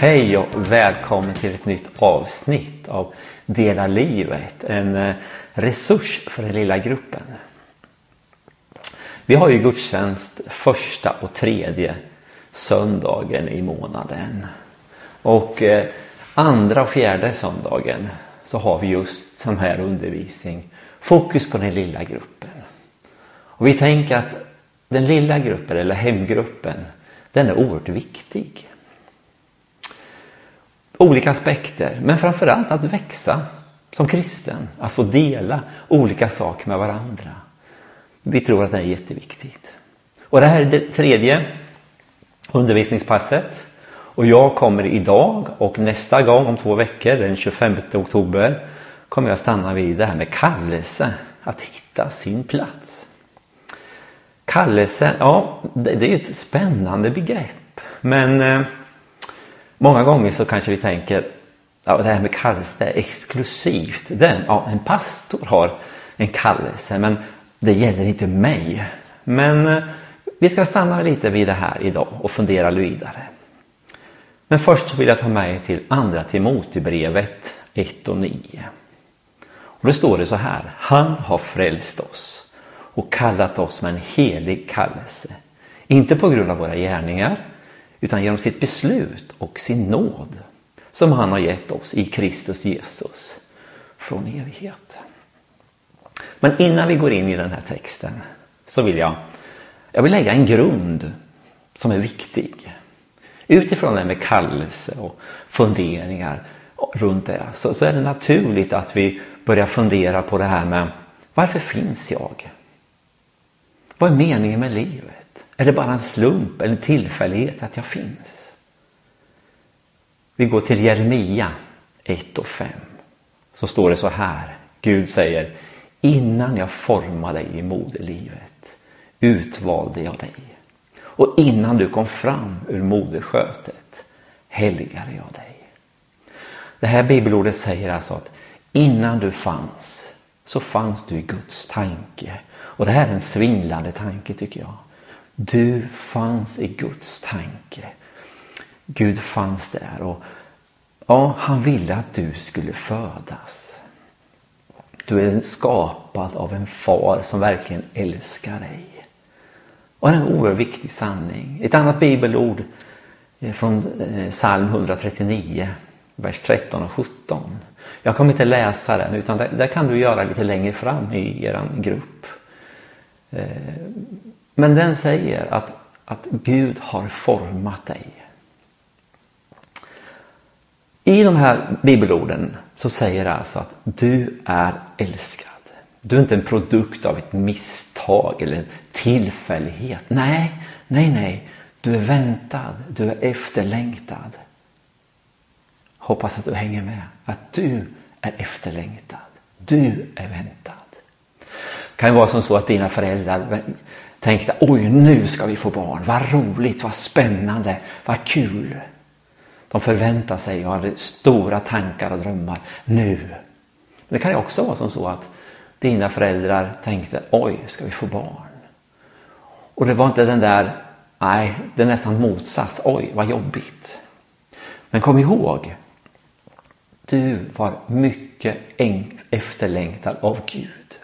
Hej och välkommen till ett nytt avsnitt av Dela livet, en eh, resurs för den lilla gruppen. Vi har ju gudstjänst första och tredje söndagen i månaden. Och eh, andra och fjärde söndagen så har vi just sån här undervisning, fokus på den lilla gruppen. Och vi tänker att den lilla gruppen, eller hemgruppen, den är oerhört viktig olika aspekter, men framförallt att växa som kristen, att få dela olika saker med varandra. Vi tror att det är jätteviktigt. Och det här är det tredje undervisningspasset. Och jag kommer idag och nästa gång om två veckor, den 25 oktober, kommer jag stanna vid det här med kallelse, att hitta sin plats. Kallelse, ja, det är ju ett spännande begrepp. Men eh, Många gånger så kanske vi tänker ja, det här med kallelse det är exklusivt. Den, ja, en pastor har en kallelse men det gäller inte mig. Men eh, vi ska stanna lite vid det här idag och fundera vidare. Men först vill jag ta med er till andra Timotebrevet 1 och 9. Och då står det så här. Han har frälst oss och kallat oss med en helig kallelse. Inte på grund av våra gärningar utan genom sitt beslut och sin nåd som han har gett oss i Kristus Jesus från evighet. Men innan vi går in i den här texten så vill jag, jag vill lägga en grund som är viktig. Utifrån det här med kallelse och funderingar runt det så, så är det naturligt att vi börjar fundera på det här med varför finns jag? Vad är meningen med livet? Är det bara en slump eller en tillfällighet att jag finns? Vi går till Jeremia 1 och 5. Så står det så här. Gud säger Innan jag formade dig i moderlivet utvalde jag dig. Och innan du kom fram ur moderskötet helgade jag dig. Det här bibelordet säger alltså att innan du fanns så fanns du i Guds tanke. Och det här är en svindlande tanke tycker jag. Du fanns i Guds tanke. Gud fanns där och ja, han ville att du skulle födas. Du är skapad av en far som verkligen älskar dig. Och det är en oerhört viktig sanning. Ett annat bibelord eh, från eh, psalm 139, vers 13 och 17. Jag kommer inte läsa den utan det, kan du göra lite längre fram i er grupp. Eh, men den säger att, att Gud har format dig. I de här bibelorden så säger det alltså att du är älskad. Du är inte en produkt av ett misstag eller en tillfällighet. Nej, nej, nej. Du är väntad, du är efterlängtad. Hoppas att du hänger med. Att du är efterlängtad. Du är väntad. Det kan ju vara som så att dina föräldrar tänkte oj nu ska vi få barn, vad roligt, vad spännande, vad kul. De förväntar sig och hade stora tankar och drömmar nu. Men det kan ju också vara som så att dina föräldrar tänkte oj, ska vi få barn? Och det var inte den där, nej, det är nästan motsats, oj vad jobbigt. Men kom ihåg, du var mycket efterlängtad av Gud.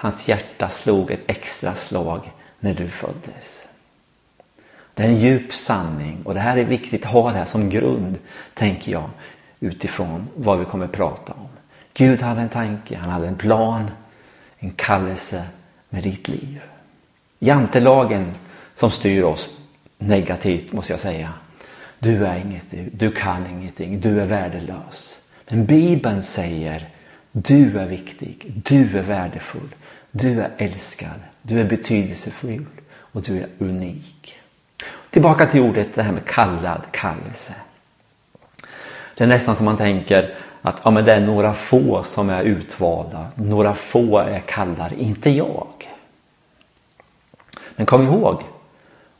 Hans hjärta slog ett extra slag när du föddes. Det är en djup sanning och det här är viktigt att ha det här som grund, tänker jag, utifrån vad vi kommer att prata om. Gud hade en tanke, han hade en plan, en kallelse med ditt liv. Jantelagen som styr oss negativt måste jag säga. Du är ingenting, du kan ingenting, du är värdelös. Men Bibeln säger du är viktig, du är värdefull, du är älskad, du är betydelsefull och du är unik. Tillbaka till ordet det här med kallad kallelse. Det är nästan som man tänker att ja, men det är några få som är utvalda, några få är kallade, inte jag. Men kom ihåg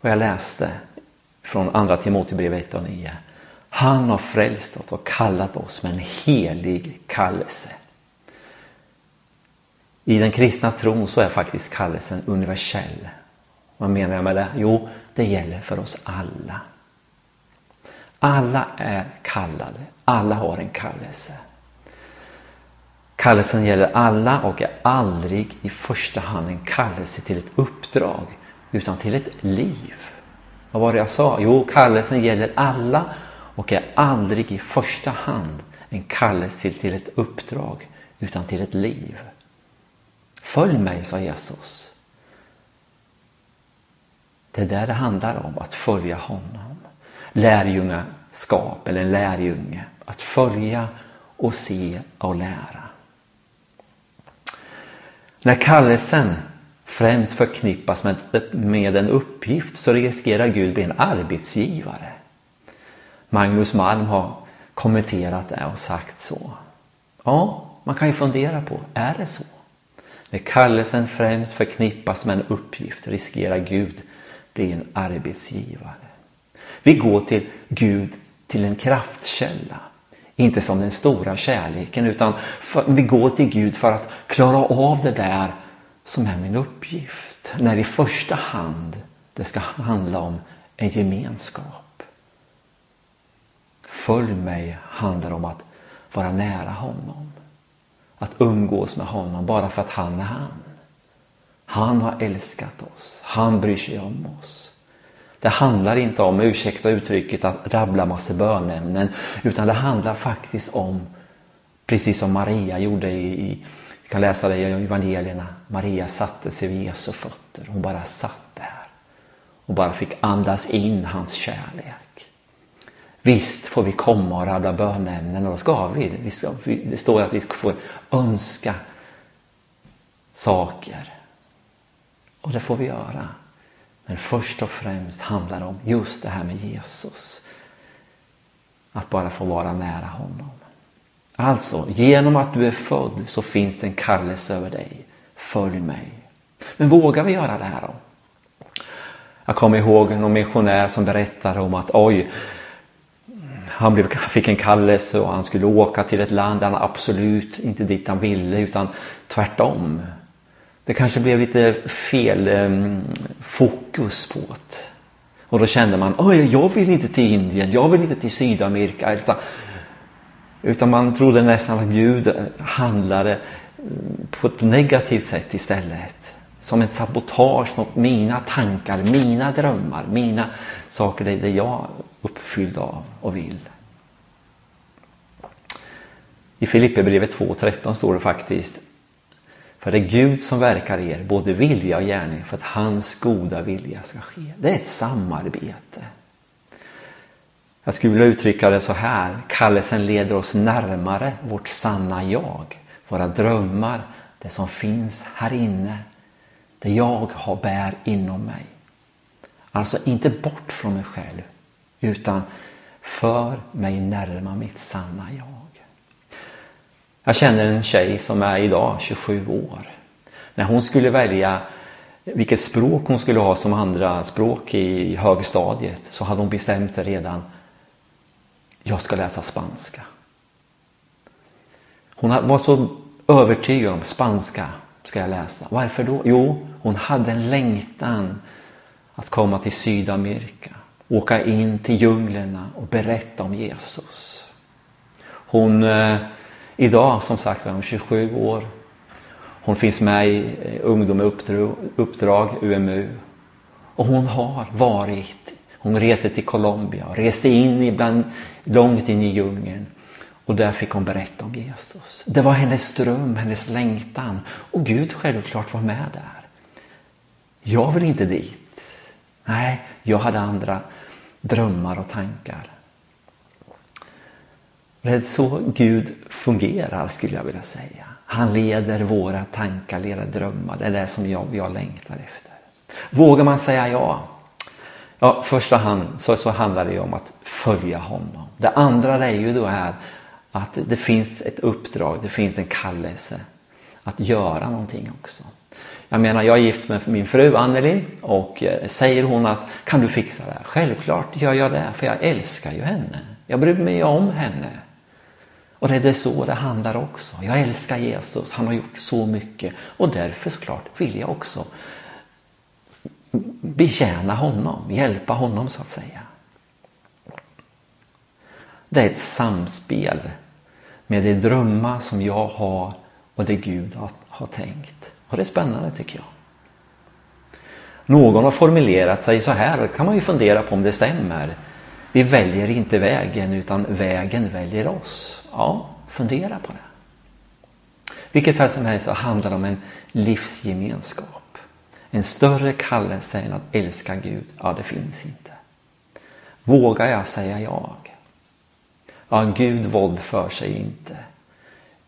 vad jag läste från andra Timoteusbrevet 1 och 9. Han har frälst oss och kallat oss med en helig kallelse. I den kristna tron så är faktiskt kallelsen universell. Vad menar jag med det? Jo, det gäller för oss alla. Alla är kallade. Alla har en kallelse. Kallelsen gäller alla och är aldrig i första hand en kallelse till ett uppdrag utan till ett liv. Vad var det jag sa? Jo, kallelsen gäller alla och är aldrig i första hand en kallelse till ett uppdrag utan till ett liv. Följ mig, sa Jesus. Det är där det handlar om, att följa honom. Lärjungaskap eller en lärjunge. Att följa och se och lära. När kallelsen främst förknippas med, med en uppgift så riskerar Gud bli en arbetsgivare. Magnus Malm har kommenterat det och sagt så. Ja, man kan ju fundera på, är det så? När kallelsen främst förknippas med en uppgift riskerar Gud bli en arbetsgivare. Vi går till Gud till en kraftkälla. Inte som den stora kärleken utan för, vi går till Gud för att klara av det där som är min uppgift. När i första hand det ska handla om en gemenskap. Följ mig handlar om att vara nära honom. Att umgås med honom bara för att han är han. Han har älskat oss. Han bryr sig om oss. Det handlar inte om, ursäkta uttrycket, att rabbla massa bönämnen. Utan det handlar faktiskt om, precis som Maria gjorde i, i vi kan läsa det i evangelierna. Maria satte sig vid Jesu fötter. Hon bara satt där. Och bara fick andas in hans kärlek. Visst får vi komma och rabbla bönämnen och då ska vi. Det står att vi får önska saker. Och det får vi göra. Men först och främst handlar det om just det här med Jesus. Att bara få vara nära honom. Alltså, genom att du är född så finns det en kallelse över dig. Följ mig. Men vågar vi göra det här då? Jag kommer ihåg någon missionär som berättade om att oj, han blev, fick en kallelse och han skulle åka till ett land där han absolut inte dit han ville utan tvärtom. Det kanske blev lite fel um, fokus på det. Och då kände man, oj, jag vill inte till Indien, jag vill inte till Sydamerika. Utan, utan man trodde nästan att Gud eh, handlade eh, på ett negativt sätt istället. Som ett sabotage mot mina tankar, mina drömmar, mina saker det jag uppfylld av och vill. I Filipperbrevet 2.13 står det faktiskt för det är Gud som verkar i er, både vilja och gärning, för att hans goda vilja ska ske. Det är ett samarbete. Jag skulle vilja uttrycka det så här. Kallelsen leder oss närmare vårt sanna jag. Våra drömmar, det som finns här inne. Det jag har bär inom mig. Alltså inte bort från mig själv utan för mig närma mitt sanna jag. Jag känner en tjej som är idag 27 år. När hon skulle välja vilket språk hon skulle ha som andra språk i högstadiet så hade hon bestämt sig redan jag ska läsa spanska. Hon var så övertygad om spanska ska jag läsa. Varför då? Jo, hon hade en längtan att komma till Sydamerika, åka in till djunglerna och berätta om Jesus. Hon, eh, idag som sagt är hon 27 år. Hon finns med i eh, Ungdom uppdrag, UMU. Och hon har varit hon reste till Colombia och reste in ibland, långt in i djungeln. Och där fick hon berätta om Jesus. Det var hennes dröm, hennes längtan. Och Gud självklart var med där. Jag vill inte dit. Nej, jag hade andra drömmar och tankar. Det är så Gud fungerar skulle jag vilja säga. Han leder våra tankar, leder drömmar. Det är det som jag, jag längtar efter. Vågar man säga ja? Ja, första hand så, så handlar det om att följa honom. Det andra är ju då här att det finns ett uppdrag, det finns en kallelse att göra någonting också. Jag menar, jag är gift med min fru Anneli och eh, säger hon att kan du fixa det här? Självklart gör jag det, för jag älskar ju henne. Jag bryr mig om henne. Och det är så det handlar också. Jag älskar Jesus, han har gjort så mycket och därför såklart vill jag också betjäna honom, hjälpa honom så att säga. Det är ett samspel med de drömmar som jag har och det Gud har, har tänkt. Och det är spännande tycker jag. Någon har formulerat sig så här, och det kan man ju fundera på om det stämmer. Vi väljer inte vägen utan vägen väljer oss. Ja, fundera på det. Vilket fall som helst så handlar det om en livsgemenskap. En större kallelse än att älska Gud, ja det finns inte. Vågar jag säga jag? Ja, Gud våldför sig inte.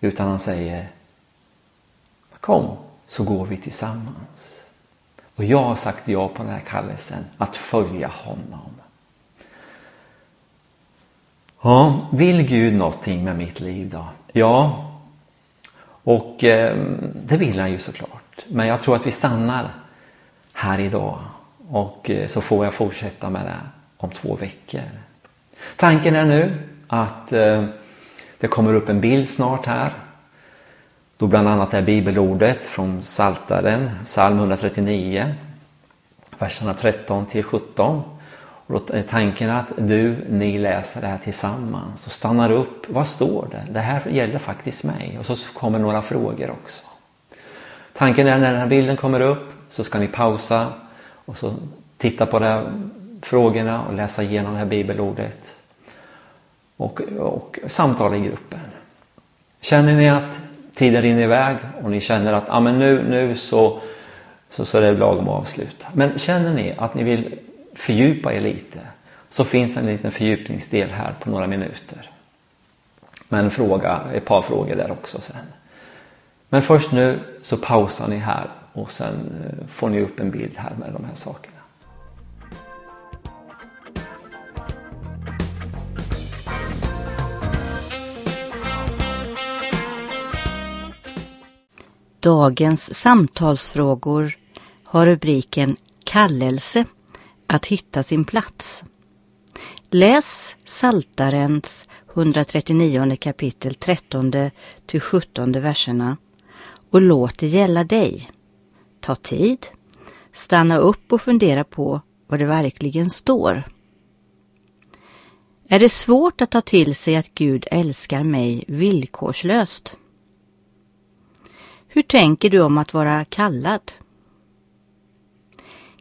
Utan han säger Kom så går vi tillsammans. Och jag har sagt ja på den här kallelsen att följa honom. Ja, vill Gud någonting med mitt liv då? Ja, och eh, det vill han ju såklart. Men jag tror att vi stannar här idag och eh, så får jag fortsätta med det om två veckor. Tanken är nu att eh, det kommer upp en bild snart här. Då bland annat är bibelordet från Saltaren, psalm 139, verserna 13 till 17. Och då är tanken att du, ni läser det här tillsammans och stannar upp. Vad står det? Det här gäller faktiskt mig. Och så kommer några frågor också. Tanken är när den här bilden kommer upp så ska ni pausa och så titta på de här frågorna och läsa igenom det här bibelordet. Och, och samtala i gruppen. Känner ni att tiden rinner iväg och ni känner att ah, men nu, nu så, så, så är det lagom att avsluta. Men känner ni att ni vill fördjupa er lite så finns en liten fördjupningsdel här på några minuter. Med en fråga, ett par frågor där också sen. Men först nu så pausar ni här och sen eh, får ni upp en bild här med de här sakerna. Dagens samtalsfrågor har rubriken Kallelse att hitta sin plats. Läs Saltarens 139 kapitel 13 till 17 verserna och låt det gälla dig. Ta tid, stanna upp och fundera på vad det verkligen står. Är det svårt att ta till sig att Gud älskar mig villkorslöst? Hur tänker du om att vara kallad?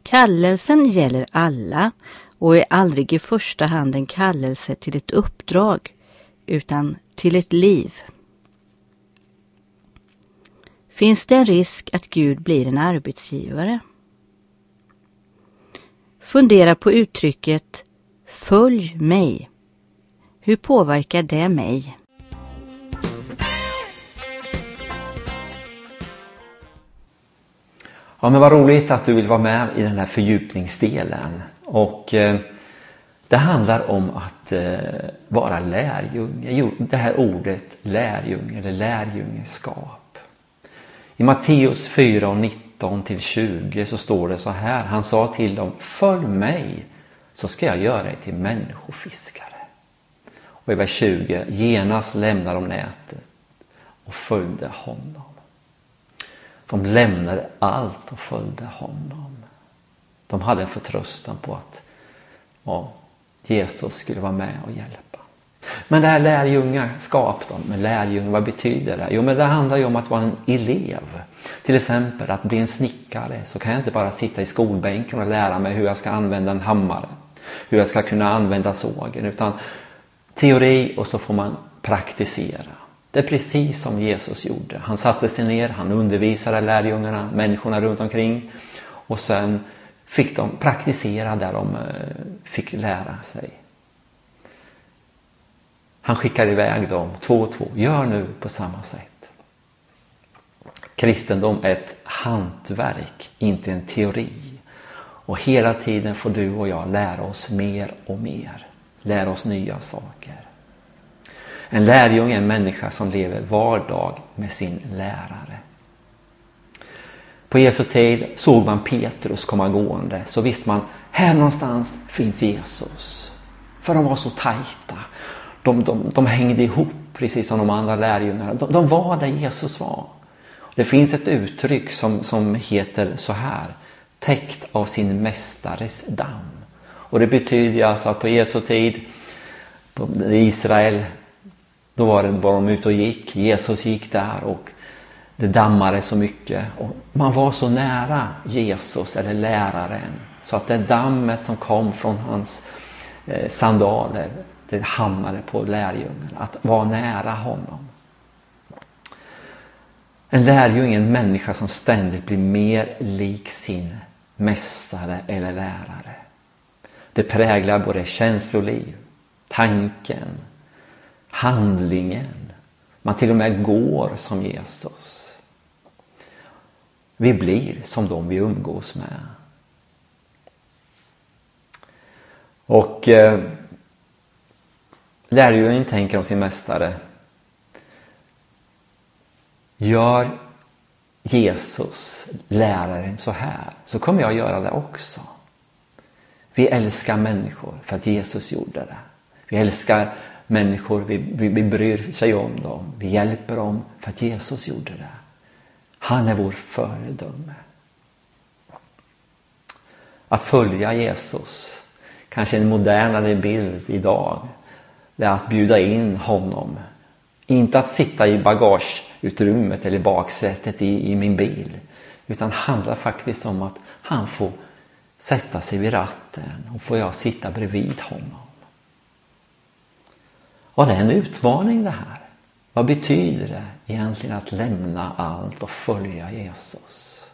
Kallelsen gäller alla och är aldrig i första hand en kallelse till ett uppdrag utan till ett liv. Finns det en risk att Gud blir en arbetsgivare? Fundera på uttrycket Följ mig. Hur påverkar det mig? Ja, men vad roligt att du vill vara med i den här fördjupningsdelen. Och eh, det handlar om att eh, vara lärjunge. Det här ordet lärjunge eller lärjungeskap. I Matteus 4 och 19 till 20 så står det så här. Han sa till dem, följ mig så ska jag göra er till människofiskare. Och i vers 20, genast lämnar de nätet och följde honom. De lämnade allt och följde honom. De hade en förtröstan på att ja, Jesus skulle vara med och hjälpa. Men det här lärjungaskap då, med lärjunge, vad betyder det? Jo, men det handlar ju om att vara en elev. Till exempel att bli en snickare så kan jag inte bara sitta i skolbänken och lära mig hur jag ska använda en hammare. Hur jag ska kunna använda sågen. Utan teori och så får man praktisera. Det är precis som Jesus gjorde. Han satte sig ner, han undervisade lärjungarna, människorna runt omkring och sen fick de praktisera där de eh, fick lära sig. Han skickade iväg dem två och två. Gör nu på samma sätt. Kristendom är ett hantverk, inte en teori. Och hela tiden får du och jag lära oss mer och mer. Lära oss nya saker. En lärjunge är en människa som lever var dag med sin lärare. På Jesu tid såg man Petrus komma gående så visste man här någonstans finns Jesus. För de var så tajta. De, de, de hängde ihop precis som de andra lärjungarna. De, de var där Jesus var. Det finns ett uttryck som, som heter så här. Täckt av sin mästares damm. Och det betyder alltså att på Jesu tid I Israel, då var, det, var de ute och gick. Jesus gick där och det dammade så mycket. Och man var så nära Jesus eller läraren så att det dammet som kom från hans eh, sandaler, det hamnade på lärjungen. Att vara nära honom. En lärjung är en människa som ständigt blir mer lik sin mästare eller lärare. Det präglar både känsloliv, tanken, handlingen. Man till och med går som Jesus. Vi blir som de vi umgås med. Och eh, lärjungen tänker om sin mästare. Gör Jesus, läraren, så här så kommer jag göra det också. Vi älskar människor för att Jesus gjorde det. Vi älskar människor, vi, vi, vi bryr sig om dem. Vi hjälper dem för att Jesus gjorde det. Han är vår föredöme. Att följa Jesus, kanske en modernare bild idag, det är att bjuda in honom. Inte att sitta i bagageutrymmet eller baksätet i, i min bil, utan handlar faktiskt om att han får sätta sig vid ratten och får jag sitta bredvid honom. Och det är en utmaning det här. Vad betyder det egentligen att lämna allt och följa Jesus?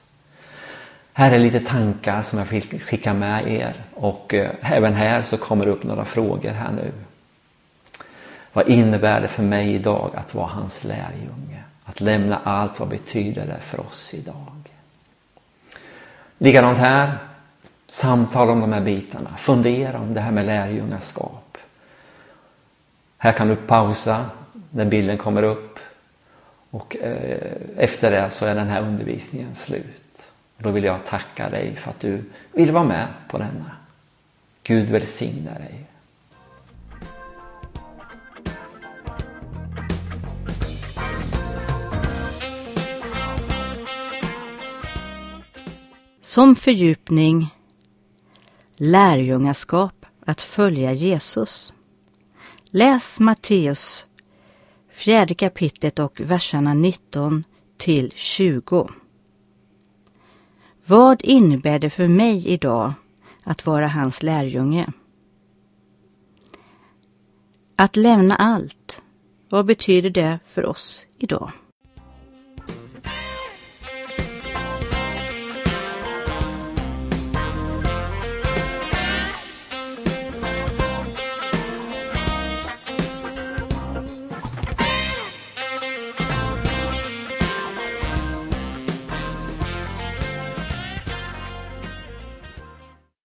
Här är lite tankar som jag vill skicka med er och eh, även här så kommer det upp några frågor här nu. Vad innebär det för mig idag att vara hans lärjunge? Att lämna allt, vad betyder det för oss idag? Likadant här, samtal om de här bitarna, fundera om det här med lärjungaskap. Här kan du pausa när bilden kommer upp och eh, efter det så är den här undervisningen slut. Och då vill jag tacka dig för att du vill vara med på denna. Gud välsigne dig. Som fördjupning lärjungaskap att följa Jesus. Läs Matteus fjärde kapitlet och verserna 19 till 20. Vad innebär det för mig idag att vara hans lärjunge? Att lämna allt, vad betyder det för oss idag?